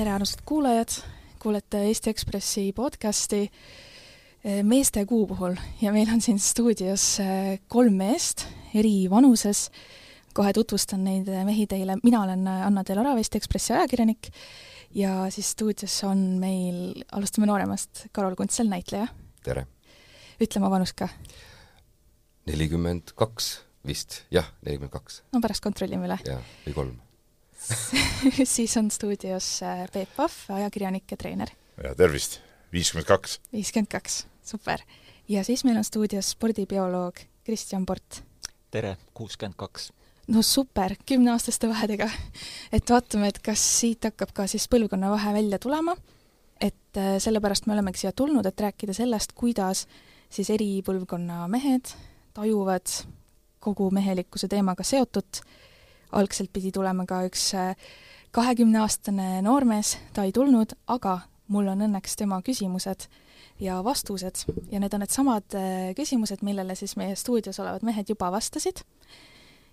tere, armsad kuulajad, kuulete Eesti Ekspressi podcasti eh, meeste kuu puhul ja meil on siin stuudios eh, kolm meest eri vanuses. kohe tutvustan neid mehi teile, mina olen Anna Delora, Eesti Ekspressi ajakirjanik ja siis stuudios on meil, alustame nooremast, Karol Kuntsel, näitleja. tere! ütle oma vanus ka. nelikümmend kaks vist, jah, nelikümmend kaks. no pärast kontrollime üle. jah, või kolm siis on stuudios äh, Peep Pahv, ajakirjanik ja treener. ja tervist, viiskümmend kaks. viiskümmend kaks, super. ja siis meil on stuudios spordibioloog Kristjan Port. tere, kuuskümmend kaks. no super, kümneaastaste vahedega. et vaatame, et kas siit hakkab ka siis põlvkonna vahe välja tulema, et äh, sellepärast me olemegi siia tulnud, et rääkida sellest, kuidas siis eri põlvkonna mehed tajuvad kogu mehelikkuse teemaga seotut algselt pidi tulema ka üks äh, kahekümneaastane noormees, ta ei tulnud, aga mul on õnneks tema küsimused ja vastused ja need on needsamad äh, küsimused, millele siis meie stuudios olevad mehed juba vastasid.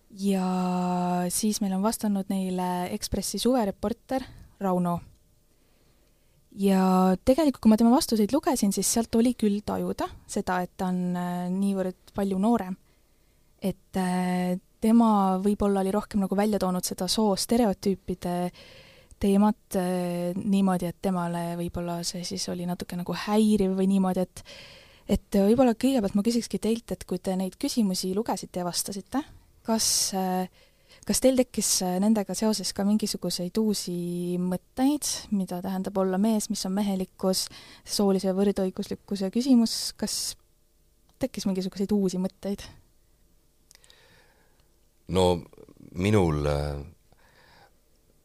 ja siis meil on vastanud neile Ekspressi suvereporter Rauno. ja tegelikult, kui ma tema vastuseid lugesin, siis sealt oli küll tajuda seda, et ta on äh, niivõrd palju noorem. et tema võib-olla oli rohkem nagu välja toonud seda soostereotüüpide teemat äh, niimoodi, et temale võib-olla see siis oli natuke nagu häiriv või niimoodi, et et võib-olla kõigepealt ma küsikski teilt, et kui te neid küsimusi lugesite ja vastasite, kas äh, kas teil tekkis äh, nendega seoses ka mingisuguseid uusi mõtteid, mida tähendab olla mees, mis on mehelikkus, soolise võrdõiguslikkuse küsimus, kas tekkis mingisuguseid uusi mõtteid? No minul äh,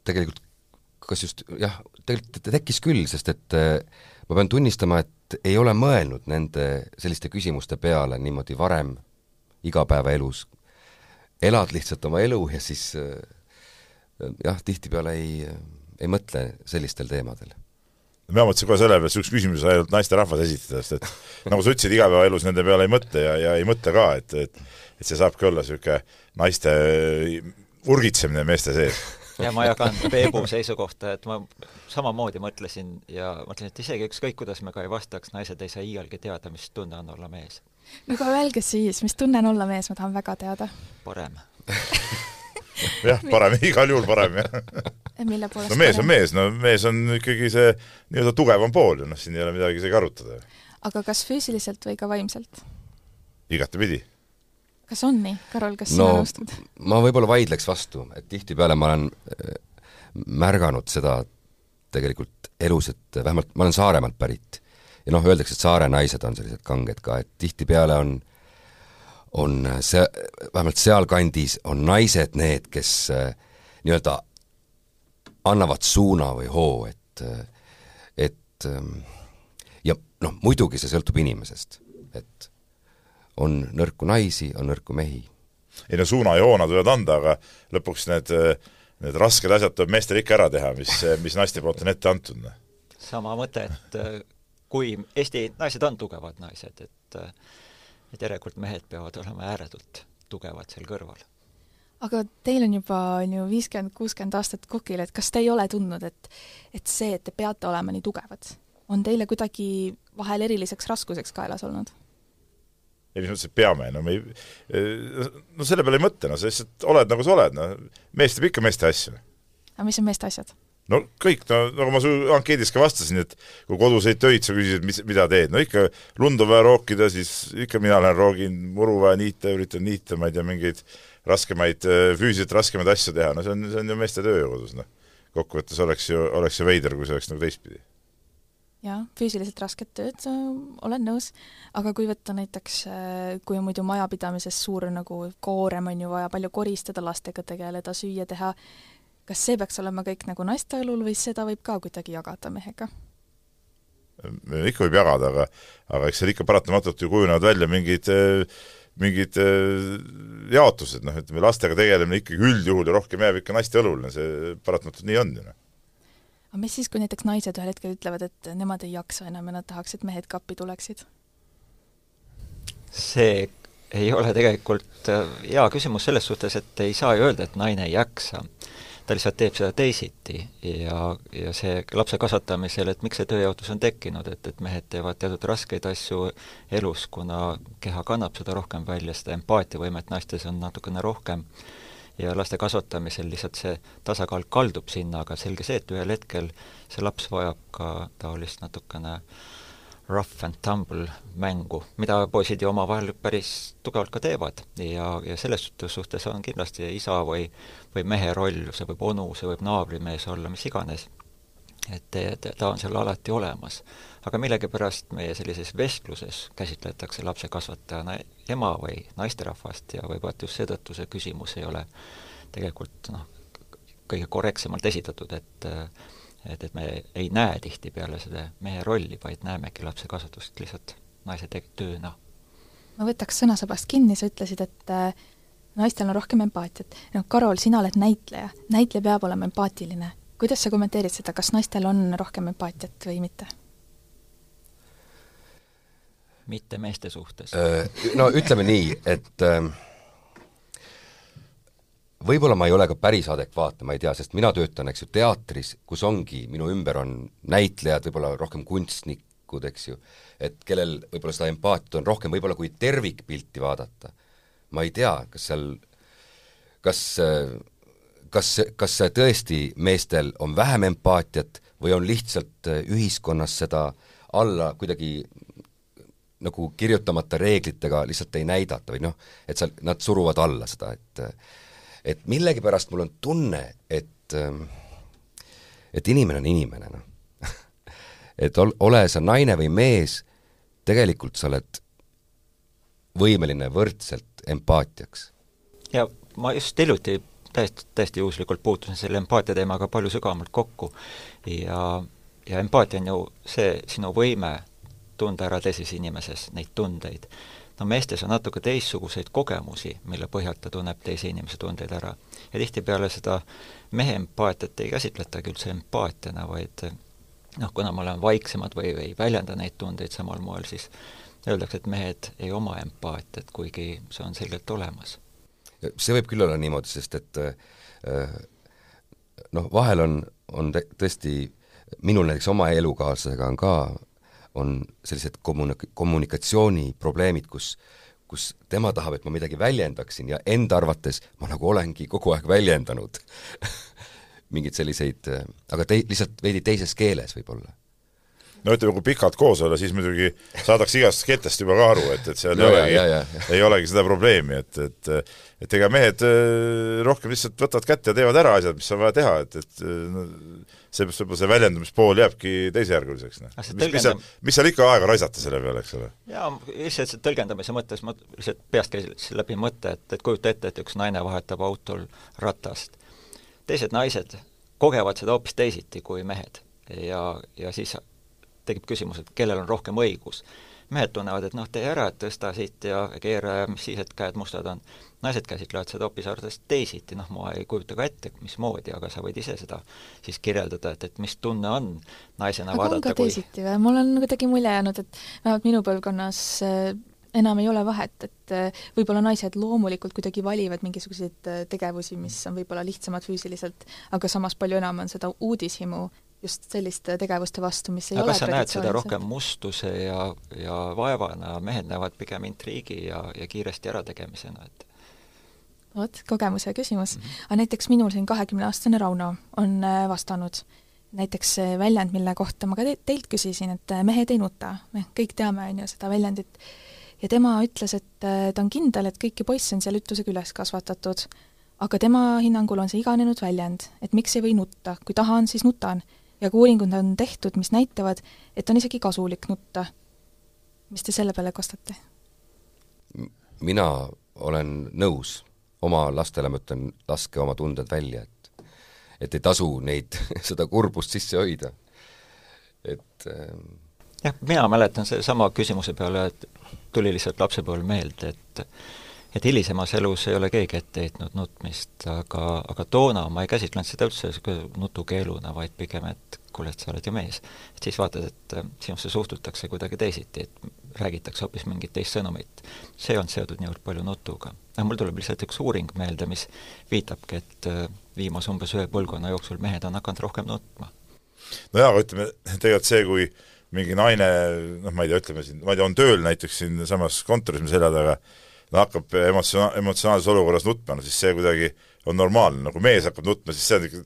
tegelikult kas just jah, tegelikult tekkis küll, sest et äh, ma pean tunnistama, et ei ole mõelnud nende selliste küsimuste peale niimoodi varem igapäevaelus. elad lihtsalt oma elu ja siis äh, jah, tihtipeale ei, ei mõtle sellistel teemadel mina mõtlesin kohe selle peale, et see üks küsimus sai ainult naisterahvas esitada, sest et nagu sa ütlesid, igapäevaelus nende peale ei mõtle ja, ja ei mõtle ka, et, et et see saabki olla niisugune naiste urgitsemine meeste sees. ja ma jagan Peebu seisukohta, et ma samamoodi mõtlesin ja mõtlesin, et isegi ükskõik, kuidas me ka ei vastaks, naised ei saa iialgi teada, mis tunne on olla mees. no aga öelge siis, mis tunne on olla mees, ma tahan väga teada. parem jah, parem, igal juhul parem, jah. mille poolest no mees on mees, no mees on ikkagi see nii-öelda tugevam pool ju, noh, siin ei ole midagi isegi arutada. aga kas füüsiliselt või ka vaimselt? igatepidi. kas on nii, Karol, kas no, sina nõustud? ma võib-olla vaidleks vastu, et tihtipeale ma olen äh, märganud seda tegelikult elus, et vähemalt ma olen Saaremaalt pärit ja noh, öeldakse, et saare naised on sellised kanged ka, et tihtipeale on on see, vähemalt sealkandis on naised need, kes äh, nii-öelda annavad suuna või hoo, et, et ähm, ja noh, muidugi see sõltub inimesest, et on nõrku naisi, on nõrku mehi. ei no suunajoonad võivad anda, aga lõpuks need, need rasked asjad tuleb meestel ikka ära teha, mis, mis naiste poolt on ette antud. Noh. sama mõte, et äh, kui Eesti naised on tugevad naised, et äh, et järelikult mehed peavad olema ääretult tugevad seal kõrval aga teil on juba, on ju, viiskümmend, kuuskümmend aastat kukil, et kas te ei ole tundnud, et et see, et te peate olema nii tugevad, on teile kuidagi vahel eriliseks raskuseks kaelas olnud? ei, mis mõttes, et peame, no me ei, no selle peale ei mõtle, no sa lihtsalt oled nagu sa oled, no mees teeb ikka meeste asju. aga mis on meeste asjad? No kõik, no nagu ma su ankeedis ka vastasin, et kui koduseid töid sa küsisid, mis, mida teed, no ikka lund on vaja rookida, siis ikka mina lähen roogin, muru vaja niita, üritan niita, ma ei tea, mingeid raskemaid, füüsiliselt raskemaid asju teha, no see on, see on ju meeste töö kodus, noh. kokkuvõttes oleks ju, oleks ju veider, kui see oleks nagu teistpidi. jah, füüsiliselt rasket tööd, olen nõus, aga kui võtta näiteks, kui on muidu majapidamises suur nagu koorem, on ju vaja palju koristada, lastega tegeleda, süüa teha, kas see peaks olema kõik nagu naiste õlul või seda võib ka kuidagi jagada mehega? ikka võib jagada, aga aga eks seal ikka paratamatult ju kujunevad välja mingid mingid jaotused, noh, ütleme lastega tegelemine ikkagi üldjuhul ja rohkem jääb ikka naiste õlule, see paratamatult nii on ju noh. aga mis siis, kui näiteks naised ühel hetkel ütlevad, et nemad ei jaksa enam ja nad tahaks, et mehed ka appi tuleksid? see ei ole tegelikult hea küsimus selles suhtes, et ei saa ju öelda, et naine ei jaksa ta lihtsalt teeb seda teisiti. Ja, ja see lapse kasvatamisel, et miks see tööjaotus on tekkinud, et, et mehed teevad teatud raskeid asju elus, kuna keha kannab seda rohkem välja, seda empaatiavõimet naistes on natukene rohkem, ja laste kasvatamisel lihtsalt see tasakaal kaldub sinna, aga selge see, et ühel hetkel see laps vajab ka taolist natukene äh, rough and tumble mängu, mida poisid ju omavahel päris tugevalt ka teevad ja, ja selles suhtes on kindlasti isa või, või mehe roll, see võib onu, see võib naabrimees olla, mis iganes, et, ta on seal alati olemas. aga millegipärast meie sellises vestluses käsitletakse lapse kasvatajana ema või naisterahvast ja võib-olla just seetõttu see küsimus ei ole tegelikult noh, kõige korrektsemalt esitatud, et et, et me ei näe tihtipeale seda mehe rolli, vaid näemegi lapse kasvatust lihtsalt naise tööna. ma võtaks sõnasabast kinni, sa ütlesid, et äh, naistel on rohkem empaatiat. no Karol, sina oled näitleja, näitleja peab olema empaatiline. kuidas sa kommenteerid seda, kas naistel on rohkem empaatiat või mitte? mitte meeste suhtes. Äh, no ütleme nii, et äh, võib-olla ma ei ole ka päris adekvaatne, ma ei tea, sest mina töötan, eks ju, teatris, kus ongi, minu ümber on näitlejad, võib-olla rohkem kunstnikud, eks ju, et kellel võib-olla seda empaatiat on rohkem, võib-olla kui tervikpilti vaadata. ma ei tea, kas seal, kas, kas, kas tõesti meestel on vähem empaatiat või on lihtsalt ühiskonnas seda alla kuidagi nagu kirjutamata reeglitega lihtsalt ei näidata või noh, et seal nad suruvad alla seda, et et millegipärast mul on tunne, et ähm, et inimene on inimene, noh. Et ol-, ole sa naine või mees, tegelikult sa oled võimeline võrdselt empaatiaks. ja ma just hiljuti täiesti, täiesti juhuslikult puutusin selle empaatia teemaga palju sügavamalt kokku. Ja, ja empaatia on ju see sinu võime tunda ära teises inimeses neid tundeid no meestes on natuke teistsuguseid kogemusi, mille põhjal ta tunneb teise inimese tundeid ära. ja tihtipeale seda mehe empaatiat ei käsitletagi üldse empaatiana, vaid noh, kuna me oleme vaiksemad või ei väljenda neid tundeid samal moel, siis öeldakse, et mehed ei oma empaatiat, kuigi see on selgelt olemas. see võib küll olla niimoodi, sest et äh, noh, vahel on, on tõesti, minul näiteks oma elukaaslasega on ka on sellised kommunik-, kommunikatsiooniprobleemid, kus kus tema tahab, et ma midagi väljendaksin ja enda arvates ma nagu olengi kogu aeg väljendanud mingeid selliseid, aga tei-, lihtsalt veidi teises keeles võib-olla no ütleme, kui pikalt koos olla, siis muidugi saadakse igast ketest juba ka aru, et, et seal no, ei olegi, ei olegi seda probleemi, et, et et ega mehed äh, rohkem lihtsalt võtavad kätte ja teevad ära asjad, mis on vaja teha, et, et no, seepärast võib-olla see väljendumispool jääbki teisejärguliseks, noh. mis, tõlgendam... mis seal, mis seal ikka aega raisata selle peale, eks ole? jaa, lihtsalt see tõlgendamise mõttes ma lihtsalt peast käis läbi mõte, et, et kujuta ette, et üks naine vahetab autol ratast. teised naised kogevad seda hoopis teisiti kui mehed ja, ja siis tekib küsimus, et kellel on rohkem õigus. mehed tunnevad, et noh, tee ära, et tõsta siit ja keera ja mis siis, et käed mustad on naised käsitlevad seda hoopis arvatavasti teisiti, noh ma ei kujuta ka ette, mismoodi, aga sa võid ise seda siis kirjeldada, et, et mis tunne on naisena aga vaadata kui... teisiti või? mul on kuidagi mulje jäänud, et vähemalt minu põlvkonnas äh, enam ei ole vahet, et äh, võib-olla naised loomulikult kuidagi valivad mingisuguseid äh, tegevusi, mis on võib-olla lihtsamad füüsiliselt, aga samas palju enam on seda uudishimu just selliste tegevuste vastu, mis ei aga ole kas sa näed seda rohkem mustuse ja, ja vaevana, mehed näevad pigem intriigi ja, ja kiiresti ärategemisena, et vot, kogemuse küsimus mm. -hmm. aga näiteks minul siin kahekümneaastane Rauno on äh, vastanud näiteks see väljend, mille kohta ma ka te teilt küsisin, et äh, mehed ei nuta, me kõik teame, on ju, seda väljendit, ja tema ütles, et äh, ta on kindel, et kõiki poisse on selle ütlusega üles kasvatatud, aga tema hinnangul on see iganenud väljend, et miks ei või nutta, kui tahan, siis nutan. Ja ka uuringud on tehtud, mis näitavad, et on isegi kasulik nutta. mis te selle peale kostate? mina olen nõus oma lastele ma ütlen, laske oma tunded välja, et et ei tasu neid, seda kurbust sisse hoida. et ähm, jah, mina mäletan sellesama küsimuse peale, et tuli lihtsalt lapsepõlv meelde, et et hilisemas elus ei ole keegi ette heitnud nutmist, aga, aga toona ma ei käsitlenud seda üldse nutukeeluna, vaid pigem, et kuule, et sa oled ju mees. et siis vaatad, et äh, sinusse suhtutakse kuidagi teisiti, et räägitakse hoopis mingit teist sõnumit. see on seotud niivõrd palju nutuga. aga mul tuleb lihtsalt üks uuring meelde, mis viitabki, et äh, viimase umbes ühe põlvkonna jooksul mehed on hakanud rohkem nutma. no jaa, aga ütleme, tegelikult see, kui mingi naine, noh, ma ei tea, ütleme siin, ma ei tea, on tööl näiteks siinsamas kontoris meil selja taga, no hakkab emotsionaal, emotsionaalses olukorras nutma, no siis see kuidagi on normaalne, no kui mees hakkab nutma, siis see on ikka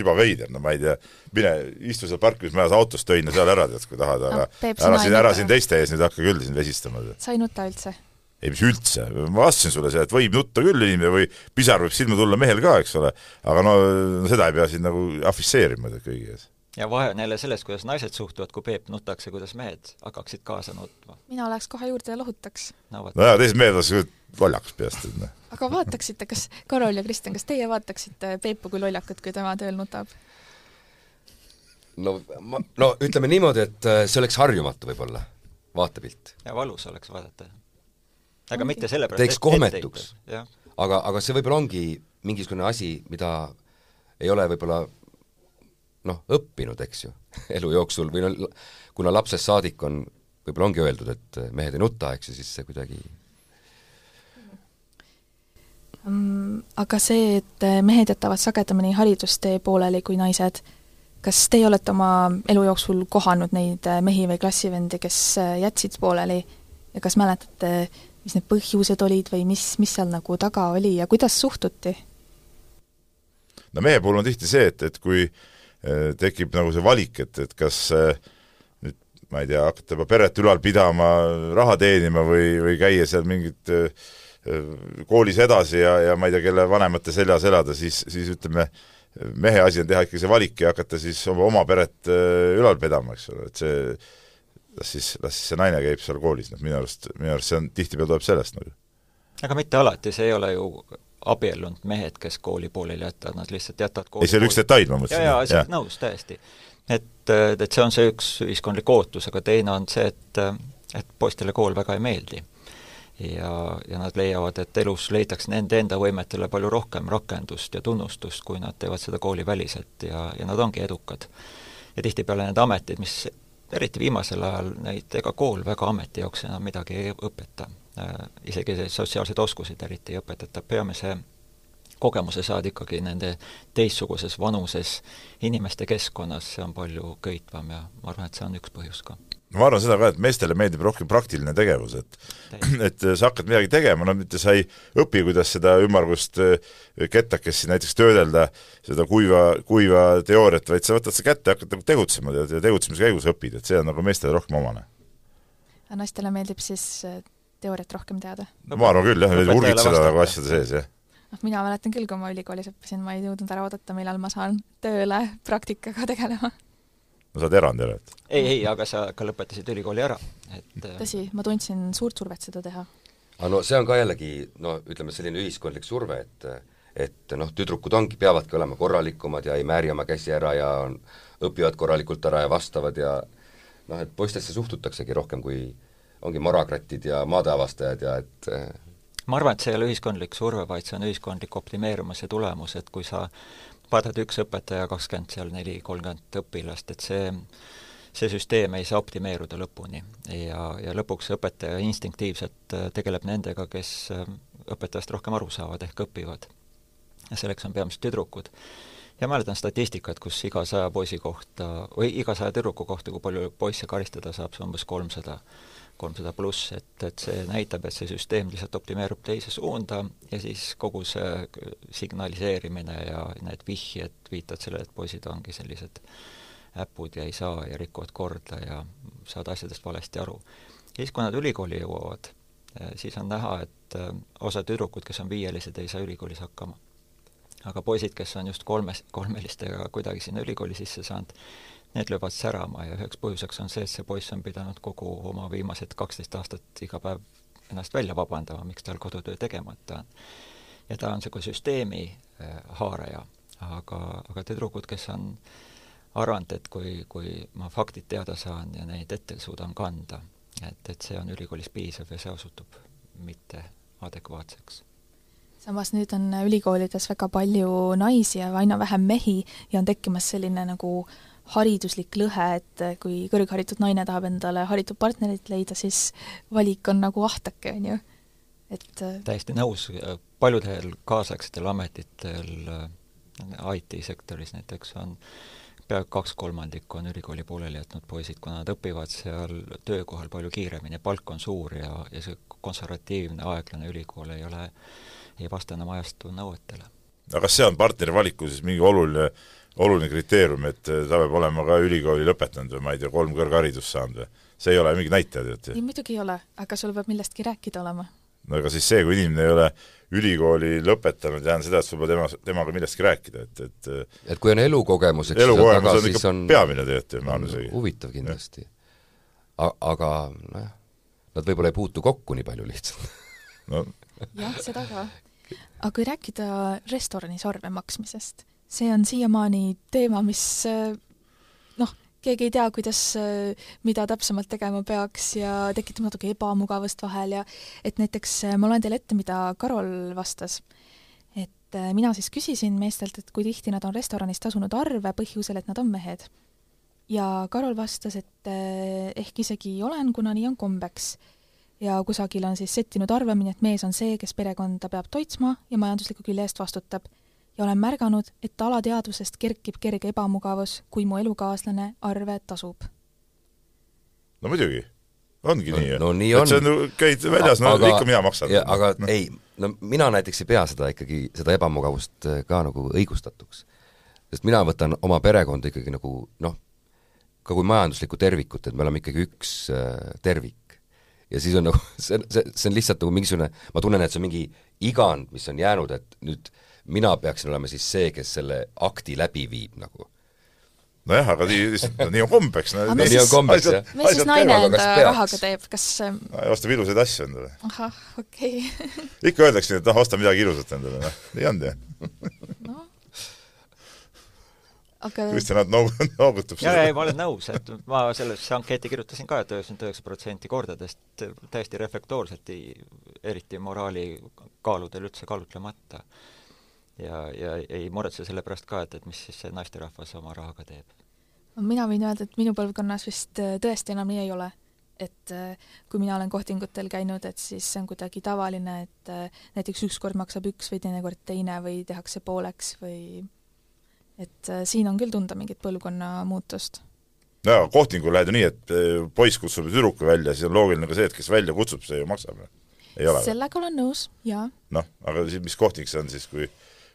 tiba veider, no ma ei tea, mine istu seal parkimismajas autos töine seal ära, tead, kui tahad, aga no, Peep, ära siin, ära siin teiste ees nüüd hakka küll siin vesistama. sa ei nuta üldse? ei, mis üldse, ma vastasin sulle seda, et võib nutta küll inimene või pisar võib silma tulla mehel ka, eks ole, aga no, no seda ei pea siin nagu afišeerima kõigi ees ja vahe on jälle selles, kuidas naised suhtuvad, kui Peep nutaks ja kuidas mehed hakkaksid kaasa nutma. mina läheks kohe juurde ja lohutaks. no, jaa, teised mehed oleksid lollakas peast, et noh. aga vaataksite, kas, Karol ja Kristjan, kas teie vaataksite Peepu kui lollakat, kui tema tööl nutab? no ma, no ütleme niimoodi, et äh, see oleks harjumatu võib-olla, vaatepilt. ja valus oleks vaadata. aga mitte sellepärast, teeks kohmetuks. aga, aga see võib-olla ongi mingisugune asi, mida ei ole võib-olla noh, õppinud, eks ju, elu jooksul või no kuna lapsest saadik on, võib-olla ongi öeldud, et mehed ei nuta, eks ju, siis see kuidagi um, aga see, et mehed jätavad sagedamini haridustee pooleli kui naised, kas teie olete oma elu jooksul kohanud neid mehi või klassivendi, kes jätsid pooleli ja kas mäletate, mis need põhjused olid või mis, mis seal nagu taga oli ja kuidas suhtuti? no mehe puhul on tihti see, et, et kui Äh, tekib nagu see valik, et, et kas äh, nüüd ma ei tea, hakata juba peret ülal pidama, raha teenima või, või käia seal mingit äh, koolis edasi ja, ja ma ei tea, kelle vanemate seljas elada, siis, siis ütleme, mehe asi on teha ikkagi see valik ja hakata siis oma, oma peret ülal pidama, eks ole, et see las siis, las siis see naine käib seal koolis, noh minu arust, minu arust see on, tihtipeale tuleb sellest nagu. aga mitte alati, see ei ole ju abiellunud mehed, kes kooli pooleli jätavad, nad lihtsalt jätavad kooli ei, see oli üks detail, ma mõtlesin. jaa, jaa, nõus, täiesti. et, et see on see üks ühiskondlik ootus, aga teine on see, et et poistele kool väga ei meeldi. ja, ja nad leiavad, et elus leitakse nende enda võimetele palju rohkem rakendust ja tunnustust, kui nad teevad seda kooliväliselt ja, ja nad ongi edukad. ja tihtipeale need ametid, mis eriti viimasel ajal neid, ega kool väga ameti jaoks enam midagi ei õpeta isegi sotsiaalseid oskuseid eriti ei õpetata, peamise kogemuse saad ikkagi nende teistsuguses vanuses inimeste keskkonnas, see on palju köitvam ja ma arvan, et see on üks põhjus ka. Ma arvan seda ka, et meestele meeldib rohkem praktiline tegevus, et et sa hakkad midagi tegema, no mitte sa ei õpi, kuidas seda ümmargust äh, kettakest siin näiteks töödelda, seda kuiva, kuiva teooriat, vaid sa võtad see kätte hakkad nagu tegutsema ja tegutsemise käigus õpid, et see on nagu meestele rohkem omane. naistele meeldib siis teooriat rohkem teada. no ma arvan küll jah, urgitseda nagu asjade sees, jah noh, mina mäletan küll, kui ma ülikoolis õppisin, ma ei jõudnud ära oodata, millal ma saan tööle praktikaga tegelema. no sa oled erand jälle, et? ei, ei, aga sa ka lõpetasid ülikooli ära, et äh, tõsi, ma tundsin suurt survet seda teha. aga no see on ka jällegi no ütleme, selline ühiskondlik surve, et et noh, tüdrukud ongi, peavadki olema korralikumad ja ei määri oma käsi ära ja on, õpivad korralikult ära ja vastavad ja noh, et poistesse suhtutaksegi rohkem kui ongi morakratid ja maadeavastajad ja et eh, ma arvan, et see ei ole ühiskondlik surve, vaid see on ühiskondlik optimeerumise tulemus, et kui sa vaatad üks õpetaja, kakskümmend seal neli, kolmkümmend õpilast, et see see süsteem ei saa optimeeruda lõpuni ja, ja lõpuks õpetaja instinktiivselt eh, tegeleb nendega, kes eh, õpetajast rohkem aru saavad, ehk õpivad. ja selleks on peamiselt tüdrukud. ja mäletan statistikat, kus iga saja poisi kohta või iga saja tüdruku kohta, kui palju poisse karistada saab, see on umbes kolmsada kolmsada pluss, et, et see näitab, et see süsteem lihtsalt optimeerub teise suunda ja siis kogu see signaliseerimine ja need vihjed viitavad sellele, et poisid ongi sellised äpud ja ei saa ja rikuvad korda ja saavad asjadest valesti aru. ja siis, kui nad ülikooli jõuavad, eh, siis on näha, et eh, osa tüdrukud, kes on viielised, ei saa ülikoolis hakkama. aga poisid, kes on just kolmes, kolmelistega kuidagi sinna ülikooli sisse saanud, need löövad särama ja üheks põhjuseks on see, et see poiss on pidanud kogu oma viimased kaksteist aastat iga päev ennast välja vabandama, miks tal kodutöö tegemata on. ja ta on niisugune süsteemi äh, haaraja, aga, aga tüdrukud, kes on arvanud, et kui, kui ma faktid teada saan ja neid ette suudan kanda, et, et see on ülikoolis piisav ja see osutub mitte adekvaatseks. samas nüüd on ülikoolides väga palju naisi ja aina vähem mehi ja on tekkimas selline nagu hariduslik lõhe, et kui kõrgharitud naine tahab endale haritud partnerit leida, siis valik on nagu ahtake, on ju, et täiesti nõus, paljudel kaasaegsetel ametitel IT-sektoris näiteks on peaaegu kaks kolmandikku on ülikooli pooleli jätnud poisid, kuna nad õpivad seal töökohal palju kiiremini, palk on suur ja, ja see konservatiivne aeglane ülikool ei ole, ei vasta enam ajastu nõuetele. aga kas see on partneri valiku siis mingi oluline, oluline kriteerium, et ta peab olema ka ülikooli lõpetanud või ma ei tea, kolm kõrgharidust saanud või? see ei ole mingi näitaja, teate? ei, muidugi ei ole, aga sul peab millestki rääkida olema. no aga siis see, kui inimene ei ole ülikooli lõpetanud, tähendab seda, et sul pole tema, temaga millestki rääkida, et, et et kui on elukogemus, eks elukogemus on ikka on, peamine tegelikult ju, ma arvan isegi. huvitav kindlasti. aga nojah, nad võib-olla ei puutu kokku nii palju lihtsalt no. jah, seda ka. aga kui rääkida restoranis arve maksmisest, see on siiamaani teema, mis keegi ei tea, kuidas, äh, mida täpsemalt tegema peaks ja tekitab natuke ebamugavust vahel ja et näiteks äh, ma loen teile ette, mida Karol vastas. et mina siis küsisin meestelt, et kui tihti nad on restoranis tasunud arve põhjusel, et nad on mehed. ja Karol vastas, et ehk isegi olen, kuna nii on kombeks. ja kusagil on siis settinud arvamine, et mees on see, kes perekonda peab toitsma ja majandusliku külje eest vastutab ja olen märganud, et alateadvusest kerkib kerge ebamugavus, kui mu elukaaslane arve tasub. no muidugi, ongi no, nii. no nii on. sa käid väljas, no aga, ikka mina maksan. aga no. ei, no mina näiteks ei pea seda ikkagi, seda ebamugavust äh, ka nagu õigustatuks. sest mina võtan oma perekonda ikkagi nagu noh, ka kui majanduslikku tervikut, et me oleme ikkagi üks äh, tervik. ja siis on nagu, see, see, see on lihtsalt nagu mingisugune, ma tunnen, et see on mingi igand, mis on jäänud, et nüüd äh, mina peaksin olema siis see, kes selle akti läbi viib nagu nojah, aga nii, nii on kombeks no,. nii on kombeks, jah. mis siis naine enda rahaga teeb, kas no, ostab ilusaid asju endale. ahah, okei okay. ikka öeldakse, et ah, osta midagi ilusat endale, noh, nii on ju no. aga Kristjan noog-, noogutab jaa, ei, ma olen nõus, et ma sellesse ankeeti kirjutasin ka, et üheksakümmend üheksa protsenti kordadest täiesti reflektoorselt, eriti moraali kaaludel üldse kaalutlemata ja, ja ei muretse selle pärast ka, et, et mis siis see naisterahvas oma rahaga teeb. mina võin öelda, et minu põlvkonnas vist äh, tõesti enam nii ei ole. et äh, kui mina olen kohtingutel käinud, et siis see on kuidagi tavaline, et äh, näiteks üks kord maksab üks või teinekord teine või tehakse pooleks või et siin on küll tunda mingit põlvkonna muutust jaa, kohtingul lähed ju nii, et poiss kutsub tüdruku välja, siis on loogiline ka see, et kes välja kutsub, see ju maksab. sellega olen nõus, jaa. noh, aga siis mis kohting see on siis, kui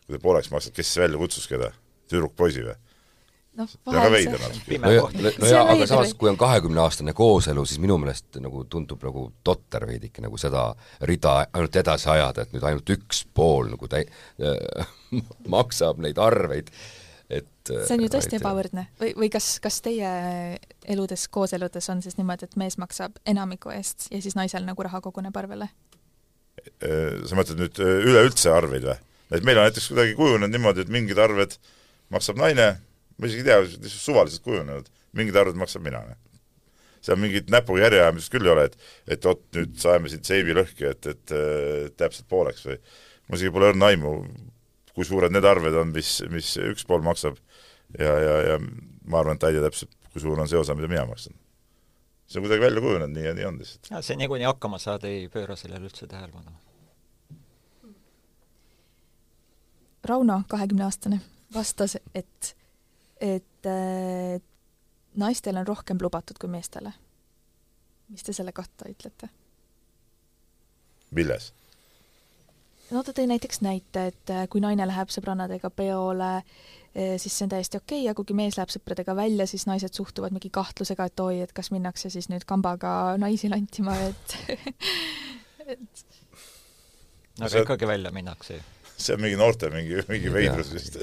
kui te pooleks maksate, kes välja kutsus keda? tüdruk poisi või? noh, vahel see no, ja, no jaa, aga samas, kui on kahekümneaastane kooselu, siis minu meelest nagu tundub nagu totter veidike nagu seda rida ainult edasi ajada, et nüüd ainult üks pool nagu täi- äh, maksab neid arveid, et see on ju tõesti ebavõrdne või, või kas, kas teie eludes, kooseludes on siis niimoodi, et mees maksab enamiku eest ja siis naisel nagu raha koguneb arvele? sa mõtled nüüd üleüldse arveid või? Et meil on näiteks kuidagi kujunenud niimoodi, et mingid arved maksab naine, ma isegi ei tea, lihtsalt suvaliselt kujunenud, mingid arved maksab mina. seal mingit näpuga järjeajamist küll ei ole, et et oot, nüüd saeme siit seibi lõhki, et, et äh, täpselt pooleks või mul isegi pole õrna aimu, kui suured need arved on, mis, mis üks pool maksab ja, ja, ja ma arvan, et ta ei tea täpselt, kui suur on see osa, mida mina maksan. see on kuidagi välja kujunenud, nii ja nii on lihtsalt. see niikuinii hakkama saad, ei pööra sellele üldse tähelepanu Rauno, kahekümneaastane, vastas, et, et äh, naistel on rohkem lubatud kui meestele. mis te selle kohta ütlete? milles? no ta tõi näiteks näite, et äh, kui naine läheb sõbrannadega peole, äh, siis see on täiesti okei okay, ja kuigi mees läheb sõpradega välja, siis naised suhtuvad mingi kahtlusega, et oi, et kas minnakse siis nüüd kambaga naisi lantima, et et no aga ikkagi välja minnakse ju see on mingi noorte mingi, mingi veidrus vist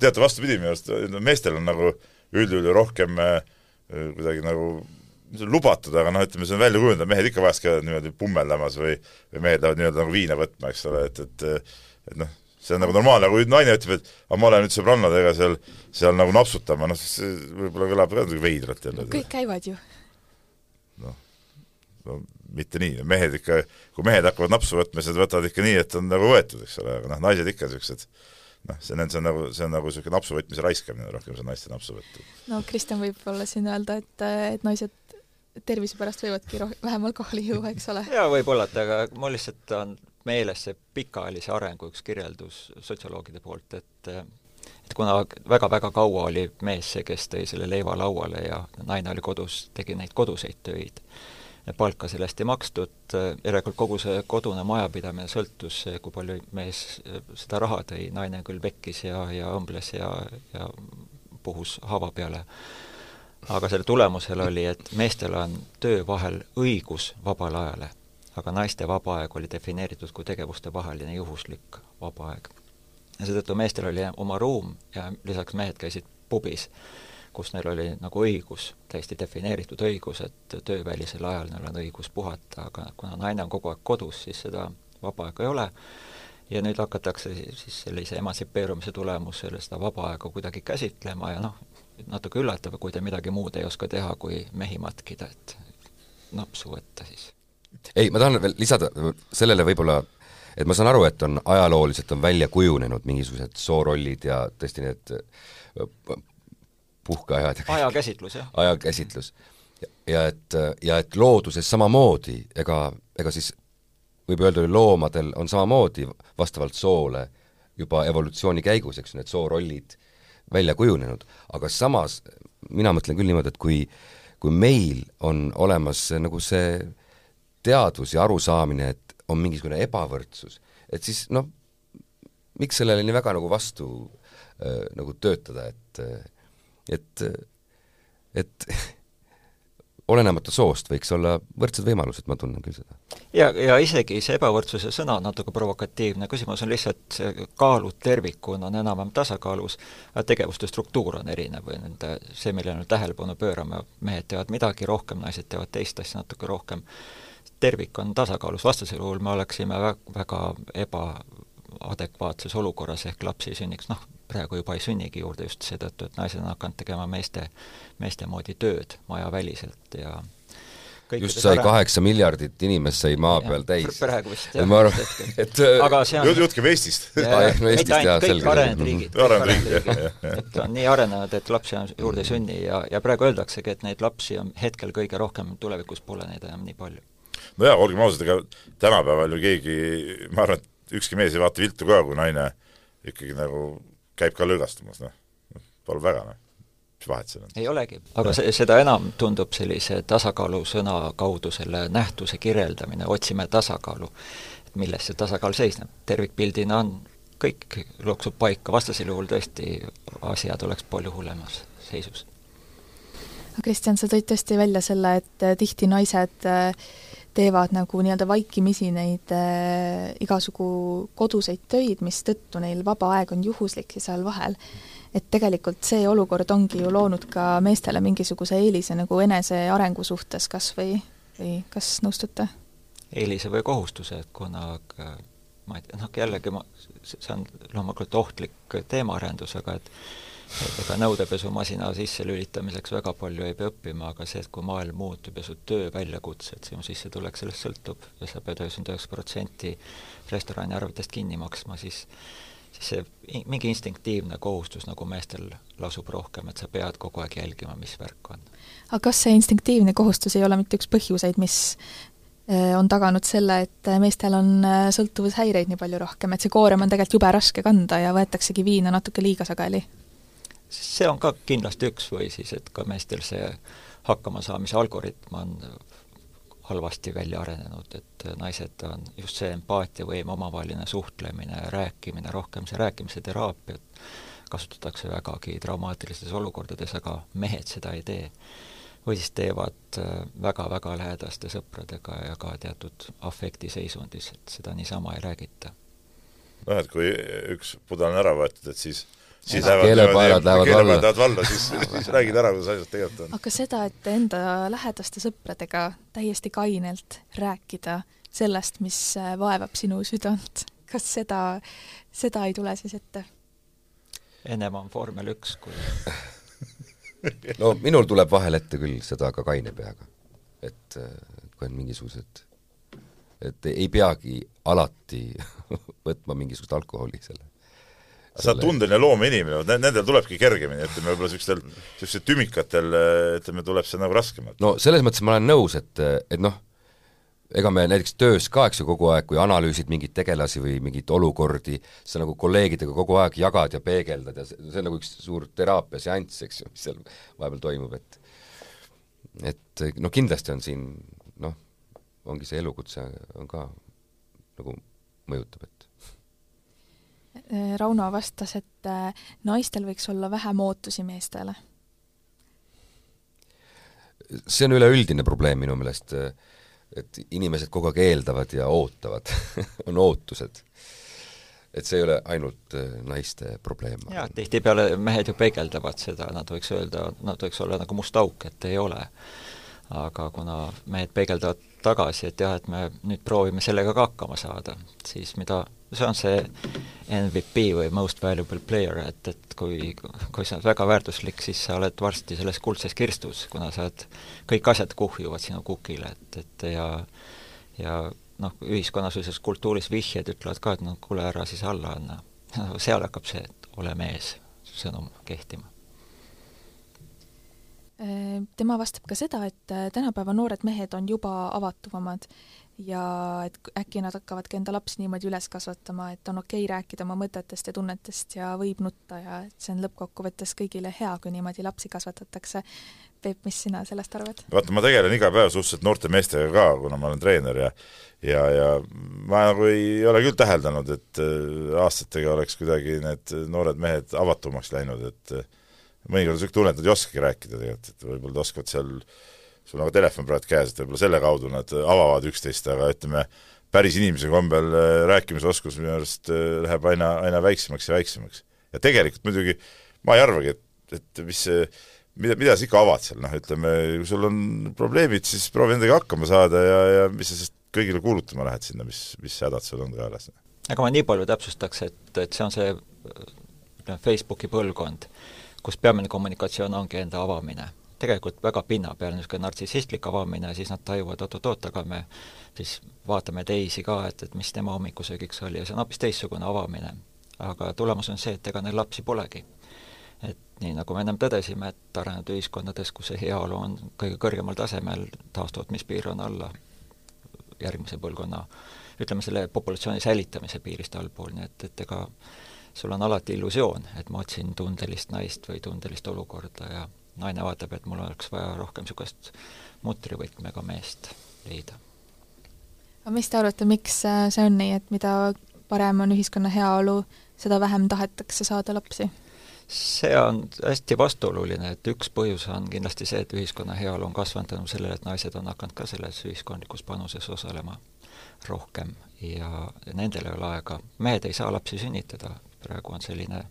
teate, vastupidi minu arust, meestel on nagu üldjuhul rohkem äh, kuidagi nagu lubatud, aga noh, ütleme, see on välja kujunenud, mehed ikka vahest käivad niimoodi pummeldamas või või mehed lähevad nii-öelda nagu viina võtma, eks ole, et, et et noh, see on nagu normaalne, kui naine ütleb, et aga ma olen nüüd sõbrannadega seal, seal nagu napsutama, noh siis see võib-olla kõlab ka natuke veidralt jälle. kõik käivad ju. noh, no mitte nii, mehed ikka, kui mehed hakkavad napsu võtma, siis nad võtavad ikka nii, et on nagu võetud, eks ole, aga noh, naised ikka niisugused noh, see on, see on nagu, see on nagu niisugune napsu võtmise raiskamine rohkem, see naiste napsuvõttu. no Kristjan võib olla siin öelda, et, et naised tervise pärast võivadki roh-, vähem alkoholi juua, eks ole? jaa, võib-olla, et aga mul lihtsalt on meeles see pikaajalise arengu üks kirjeldus sotsioloogide poolt, et et kuna väga-väga kaua oli mees see, kes tõi selle leiva lauale ja naine oli kodus, tegi neid koduseid töid, palka selle eest ei makstud, järelikult kogu see kodune majapidamine sõltus, kui palju mees seda raha tõi, naine küll pekkis ja, ja õmbles ja, ja puhus haava peale. aga selle tulemusel oli, et meestel on töö vahel õigus vabale ajale, aga naiste vaba aeg oli defineeritud kui tegevuste vaheline juhuslik vaba aeg. ja seetõttu meestel oli oma ruum ja lisaks mehed käisid pubis kus neil oli nagu õigus, täiesti defineeritud õigus, et töövälisel ajal neil on õigus puhata, aga kuna naine on kogu aeg kodus, siis seda vaba aega ei ole ja nüüd hakatakse siis sellise emantsipeerumise tulemusel seda vaba aega kuidagi käsitlema ja noh, natuke üllatav, kui te midagi muud ei oska teha, kui mehi matkida, et napsu võtta siis. ei, ma tahan veel lisada sellele võib-olla, et ma saan aru, et on ajalooliselt on välja kujunenud mingisugused soorollid ja tõesti need puhkeajad. ajakäsitlus, jah. ajakäsitlus. ja et, ja et looduses samamoodi, ega, ega siis võib öelda, loomadel on samamoodi vastavalt soole juba evolutsiooni käigus, eks ju, need soorollid välja kujunenud, aga samas mina mõtlen küll niimoodi, et kui, kui meil on olemas nagu see teadvus ja arusaamine, et on mingisugune ebavõrdsus, et siis noh, miks sellele nii väga nagu vastu äh, nagu töötada, et et, et olenemata soost võiks olla võrdsed võimalused, ma tunnen küll seda. ja, ja isegi see ebavõrdsuse sõna on natuke provokatiivne, küsimus on lihtsalt, kaalud tervikuna on enam-vähem tasakaalus, aga tegevuste struktuur on erinev või nende, see, millele me tähelepanu pöörame, mehed teevad midagi rohkem, naised teevad teist asja natuke rohkem, tervik on tasakaalus, vastasel juhul me oleksime väga, väga ebaadekvaatses olukorras, ehk lapsi sünniks, noh, praegu juba ei sünnigi juurde just seetõttu, et naised on hakanud tegema meeste, meeste moodi tööd majaväliselt ja just sai kaheksa miljardit inimest sai maa peal täis. praegu vist jah. ma arvan, et aga see on jutt käib Eestist. jah, selge. kõik arenenud riigid, kõik arenenud riigid, et on nii arenenud, et lapsi on juurde ei sünni ja, ja praegu öeldaksegi, et neid lapsi on hetkel kõige rohkem, tulevikus pole neid enam nii palju. no jaa, olgem ausad, ega tänapäeval ju keegi, ma arvan, et ükski mees ei vaata viltu ka, kui naine ikkagi nagu käib ka lõõgastumas, noh, palun väga, noh mis vahet seal on? ei olegi, aga see, seda enam tundub sellise tasakaalu sõna kaudu selle nähtuse kirjeldamine, otsime tasakaalu. et milles see tasakaal seisneb, tervikpildina on, kõik loksub paika, vastasel juhul tõesti asjad oleks palju hullemas seisus. Kristjan, sa tõid tõesti välja selle, et tihti naised äh, teevad nagu nii-öelda vaikimisi neid äh, igasugu koduseid töid, mistõttu neil vaba aeg on juhuslik ja seal vahel. et tegelikult see olukord ongi ju loonud ka meestele mingisuguse eelise nagu enesearengu suhtes kas või, või kas nõustute? eelise või kohustuse, et kuna ma ei tea, noh jällegi ma, see on loomulikult ohtlik teemaarendus, aga et ega nõudepesumasina sisselülitamiseks väga palju ei pea õppima, aga see, et kui maailm muutub ja su tööväljakutsed, sinu sissetulek sellest sõltub ja sa pead üheksakümmend üheksa protsenti restorani arvetest kinni maksma, siis siis see mingi instinktiivne kohustus nagu meestel lasub rohkem, et sa pead kogu aeg jälgima, mis värk on. aga kas see instinktiivne kohustus ei ole mitte üks põhjuseid, mis äh, on taganud selle, et meestel on äh, sõltuvushäireid nii palju rohkem, et see koorem on tegelikult jube raske kanda ja võetaksegi viina natuke liiga sageli? See on ka kindlasti üks või siis, et ka meestel see hakkamasaamise algoritm on halvasti välja arenenud, et naised on just see empaatiavõim, omavaheline suhtlemine, rääkimine, rohkem see rääkimise teraapiat kasutatakse vägagi traumaatilistes olukordades, aga mehed seda ei tee. või siis teevad väga-väga lähedaste sõpradega ja ka teatud afektiseisundis, et seda niisama ei räägita. noh, et kui üks pudel on ära võetud, et siis siis lähevad keelepaelad lähevad valla. lähevad valla, siis, siis räägid ära, kuidas asjad tegelikult on. aga seda, et enda lähedaste sõpradega täiesti kainelt rääkida sellest, mis äh, vaevab sinu südant, kas seda, seda ei tule siis ette? ennem on vormel üks kui no minul tuleb vahel ette küll seda ka kaine peaga. et äh, ikka on mingisugused, et ei peagi alati võtma mingisugust alkoholi selle sa oled tundeline loomeinimene, nendel tulebki kergemini, ütleme võib-olla niisugustel, niisugustel tümikatel ütleme, tuleb see nagu raskemalt. no selles mõttes ma olen nõus, et, et noh, ega me näiteks töös ka, eks ju, kogu aeg, kui analüüsid mingeid tegelasi või mingeid olukordi, sa nagu kolleegidega kogu aeg jagad ja peegeldad ja see, see on nagu üks suur teraapiaseanss, eks ju, mis seal vahepeal toimub, et et no kindlasti on siin noh, ongi see elukutse on ka nagu mõjutab, et Rauno vastas, et äh, naistel võiks olla vähem ootusi meestele. see on üleüldine probleem minu meelest äh, et inimesed kogu aeg eeldavad ja ootavad on ootused. et see ei ole ainult naiste probleem. jaa, tihtipeale mehed ju peegeldavad seda, nad võiks öelda, nad võiks olla nagu must auk, et ei ole. aga kuna mehed peegeldavad tagasi, et jah, et me nüüd proovime sellega ka hakkama saada, siis mida see on see MVP või most valuable player, et, et kui, kui sa oled väga väärtuslik, siis sa oled varsti selles kuldses kirstus, kuna sa oled, kõik asjad kuhjuvad sinu kukile, et, et ja ja noh, ühiskonnas või selles kultuuris vihjed ütlevad ka, et no kuule, ära siis alla anna. seal hakkab see, et ole mees, sõnum kehtima tema vastab ka seda, et tänapäeva noored mehed on juba avatuvamad ja et äkki nad hakkavadki enda lapsi niimoodi üles kasvatama, et on okei okay rääkida oma mõtetest ja tunnetest ja võib nutta ja et see on lõppkokkuvõttes kõigile hea, kui niimoodi lapsi kasvatatakse. Peep, mis sina sellest arvad? vaata, ma tegelen iga päev suhteliselt noorte meestega ka, kuna ma olen treener ja ja, ja ma nagu ei ole küll täheldanud, et äh, aastatega oleks kuidagi need noored mehed avatumaks läinud, et äh, mõnikord on niisugune tunne, et nad ei oskagi rääkida tegelikult, et võib-olla nad oskavad seal sul on ka telefon praegu käes, et võib-olla selle kaudu nad avavad üksteist, aga ütleme, päris inimese kombel äh, rääkimisoskus minu arust äh, läheb aina, aina väiksemaks ja väiksemaks. ja tegelikult muidugi ma ei arvagi, et, et mis see mida, mida sa ikka avad seal, noh ütleme, kui sul on probleemid, siis proovi nendega hakkama saada ja, ja mis sa siis kõigile kuulutama lähed sinna, mis, mis hädad sul on kaelas. aga ma nii palju täpsustaks, et, et see on see ütleme, Facebooki põlvkond, kus peamine kommunikatsioon ongi enda avamine tegelikult väga pinnapealne niisugune nartsissistlik avamine, siis nad tajuvad, oot-oot-oot, aga me siis vaatame teisi ka, et, et mis tema hommikusöögiks oli ja see on hoopis teistsugune avamine. aga tulemus on see, et ega neil lapsi polegi. et nii, nagu me ennem tõdesime, et arenenud ühiskondades, kus see heaolu on kõige kõrgemal tasemel, taastootmispiir on alla järgmise põlvkonna, ütleme selle populatsiooni säilitamise piirist allpool, nii et, et ega sul on alati illusioon, et ma otsin tundelist naist või tundelist olukorda ja naine vaatab, et mul oleks vaja rohkem niisugust mutrivõtmega meest leida. aga mis te arvate, miks äh, see on nii, et mida parem on ühiskonna heaolu, seda vähem tahetakse saada lapsi? see on hästi vastuoluline, et üks põhjus on kindlasti see, et ühiskonna heaolu on kasvanud tänu sellele, et naised on hakanud ka selles ühiskondlikus panuses osalema rohkem ja nendel ei ole aega, mehed ei saa lapsi sünnitada, praegu on selline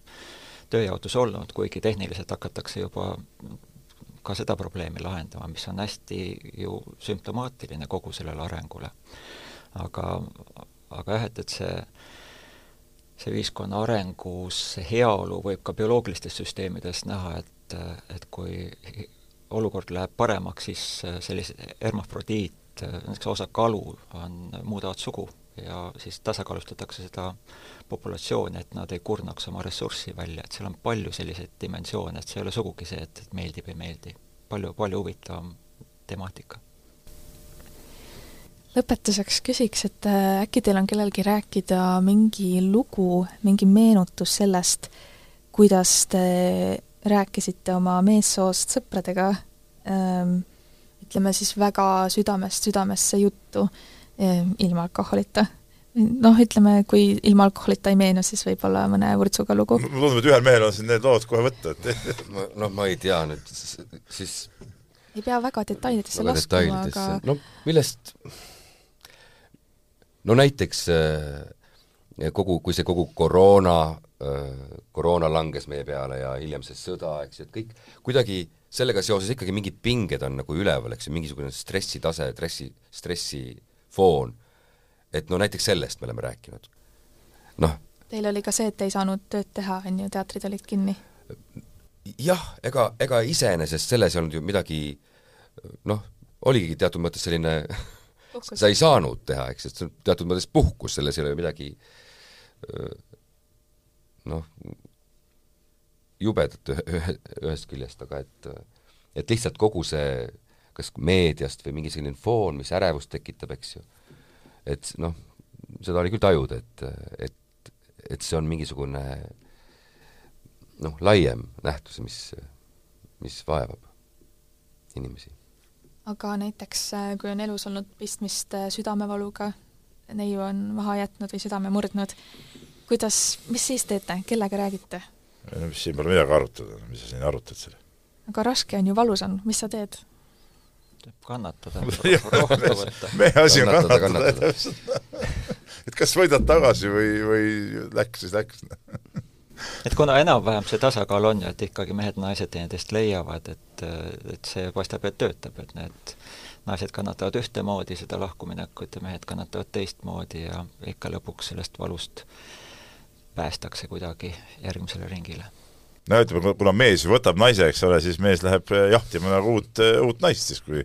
tööjaotus olnud, kuigi tehniliselt hakatakse juba ka seda probleemi lahendama, mis on hästi ju sümptomaatiline kogu sellele arengule. aga, aga jah, et, et see see ühiskonna arengus heaolu võib ka bioloogilistes süsteemides näha, et, et kui olukord läheb paremaks, siis sellised hermafrodiit, näiteks osa kalu on, muudavad sugu ja siis tasakaalustatakse seda populatsiooni, et nad ei kurnaks oma ressurssi välja, et seal on palju selliseid dimensioone, et see ei ole sugugi see, et, et meeldib, ei meeldi. palju, palju huvitavam temaatika. lõpetuseks küsiks, et äh, äkki teil on kellelgi rääkida mingi lugu, mingi meenutus sellest, kuidas te rääkisite oma meessoost sõpradega ähm, ütleme siis väga südamest südamesse juttu ilma alkoholita. noh, ütleme, kui ilma alkoholita ei meenu, siis võib-olla mõne vurtsuga lugu. mulle tundub, et ühel mehel on siin need lood kohe võtta, et no ma ei tea nüüd, siis ei pea väga detailidesse väga laskuma, aga no millest no näiteks äh, kogu, kui see kogu koroona, äh, koroona langes meie peale ja hiljem see sõda, eks ju, et kõik kuidagi sellega seoses ikkagi mingid pinged on nagu üleval, eks ju, mingisugune stressitase, stressi, stressi foon. et no näiteks sellest me oleme rääkinud. noh. Teil oli ka see, et ei saanud tööd teha, on ju, teatrid olid kinni? jah, ega, ega iseenesest selles ei olnud ju midagi noh, oligi teatud mõttes selline Puhkus. sa ei saanud teha, eks, et see on teatud mõttes puhkus, selles ei ole midagi noh, jubedat ühe, ühest küljest, aga et et lihtsalt kogu see kas meediast või mingi selline foon, mis ärevust tekitab, eks ju, et noh, seda oli küll tajuda, et, et, et see on mingisugune noh, laiem nähtus, mis, mis vaevab inimesi aga näiteks kui on elus olnud pistmist südamevaluga, neiu on maha jätnud või südame murdnud, kuidas, mis siis teete, kellega räägite? no mis siin pole midagi arutada, mis sa siin arutad selle? aga raske on ju, valus on, mis sa teed? Kannatada, rohtu võtta. meie asi on Kannatada, kannatada, täpselt. et kas võidad tagasi või, või läks, siis läks. et kuna enam-vähem see tasakaal on ju, et ikkagi mehed-naised teineteist leiavad, et, et see paistab, et töötab, et need naised kannatavad ühtemoodi seda lahkuminekut ja mehed kannatavad teistmoodi ja ikka lõpuks sellest valust päästakse kuidagi järgmisele ringile. No ütleme, kuna mees võtab naise, eks ole, siis mees läheb jahtima nagu uut, uut naist siis, kui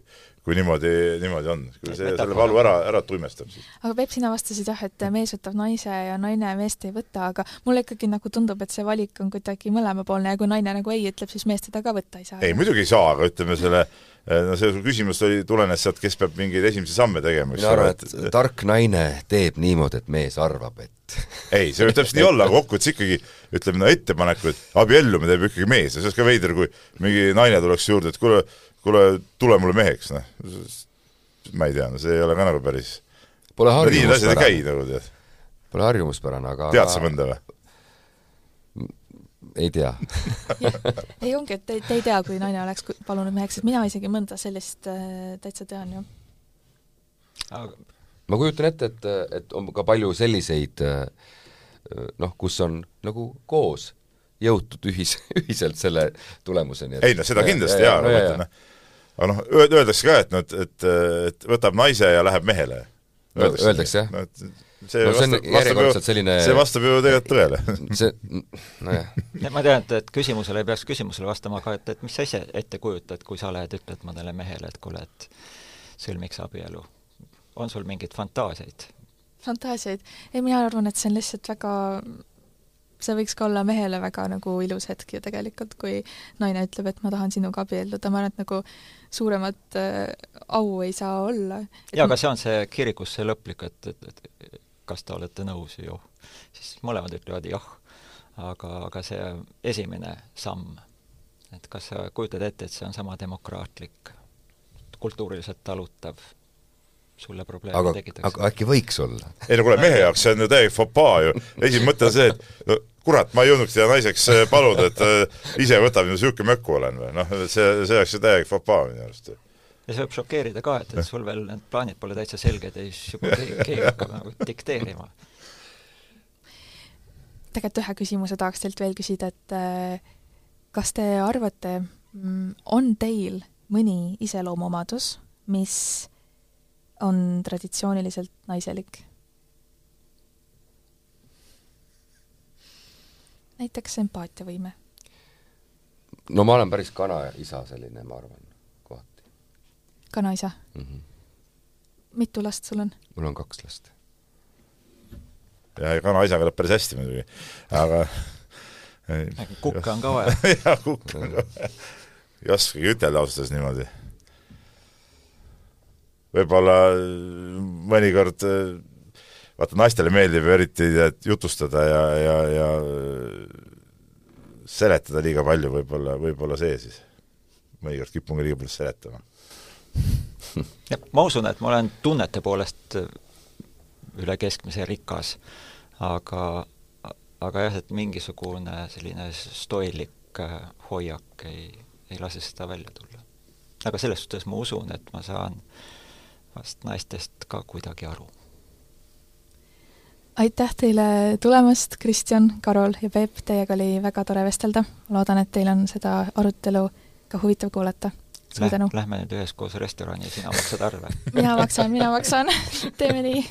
kui niimoodi, niimoodi on, kui see selle valu ära, ära tuimestab siis. aga Peep, sina vastasid jah, et mees võtab naise ja naine meest ei võta, aga mulle ikkagi nagu tundub, et see valik on kuidagi mõlemapoolne ja kui naine nagu ei ütleb, siis mees teda ka võtta ei saa. ei, muidugi ei saa, aga ütleme selle no see su küsimus oli, tulenes sealt, kes peab mingeid esimesi samme tegema, mina arvan, et tark naine teeb niimoodi, et mees arvab, et ei, see võib täpselt nii olla, aga kokkuvõttes ikkagi ütleme, no ettepaneku, et abiellumine teeb ikkagi mees ja see oleks ka veider, kui mingi naine tuleks juurde, et kuule, kuule, tule mulle meheks, noh. ma ei tea, no see ei ole ka nagu päris pole asjad ei käi harjumuspärane, nagu tead. pole harjumuspärane, aga tead sa mõnda või? ei tea. ei ongi, et te, te ei tea, kui naine oleks palunud meheks, et mina isegi mõnda sellist äh, täitsa tean ju. aga ma kujutan ette, et, et on ka palju selliseid noh, kus on nagu koos jõutud ühis, ühiselt selle tulemuseni. ei no seda kindlasti jaa, aga mõtlen noh, aga noh, öeldakse ka, et noh, et, et, et võtab naise ja läheb mehele. Öeldakse, jah. no et see no vastab, vastab ju, selline see vastab ju tegelikult tõele. see, nojah, Ja ma tean, et, et küsimusele ei peaks küsimusele vastama ka, et, et mis sa ise ette kujutad, kui sa lähed, ütled mõnele mehele, et kuule, et sõlmiks abielu. on sul mingeid fantaasiaid? fantaasiaid. ei, mina arvan, et see on lihtsalt väga, see võiks ka olla mehele väga nagu ilus hetk ju tegelikult, kui naine ütleb, et ma tahan sinuga abielluda, ma arvan, et nagu suuremat äh, au ei saa olla. jaa, aga see on see kirikus see lõplik, et, et, et kas te olete nõus ju, siis mõlemad ütlevad jah. aga, aga see esimene samm, et kas sa kujutad ette, et see on sama demokraatlik, kultuuriliselt talutav, sulle probleemi aga, tekitaks? aga äkki võiks olla? ei no kuule, mehe jaoks see on ju täielik fopaa ju. esimene mõte on see, et no kurat, ma ei jõudnudki teda naiseks äh, paluda, et äh, ise võtab, niisugune möku olen või, noh, see, see oleks ju täielik fopaa minu arust. ja see võib šokeerida ka, et, et sul veel need plaanid pole täitsa selged ja siis juba keegi, hakkab nagu dikteerima. tegelikult ühe küsimuse tahaks teilt veel küsida, et äh, kas te arvate, on teil mõni iseloomuomadus, mis on traditsiooniliselt naiselik? näiteks empaatiavõime. no ma olen päris kanaisa selline, ma arvan, kohati kanaisa, mm. -hmm. mitu last sul on? mul on kaks last. ja kanaisaga läheb päris hästi muidugi, aga kukke on ka vaja. jah, kukke on ka vaja. ei oskagi ütelda ausalt öeldes niimoodi. Võib-olla mõnikord vaata, naistele meeldib ju eriti et jutustada ja, ja, ja seletada liiga palju, võib-olla, võib-olla see siis. mõnikord kipun ka liiga palju seletama. ma usun, et ma olen tunnete poolest üle keskmise rikas, aga, aga jah, et mingisugune selline stoilik hoiak ei, ei lase seda välja tulla. aga selles suhtes ma usun, et ma saan vast naistest ka kuidagi aru aitäh teile tulemast, Kristjan, Karol ja Peep, teiega oli väga tore vestelda. loodan, et teil on seda arutelu ka huvitav kuulata. suur tänu! Lähme nüüd üheskoos restorani sina maksad arve. mina maksan, mina maksan teeme nii!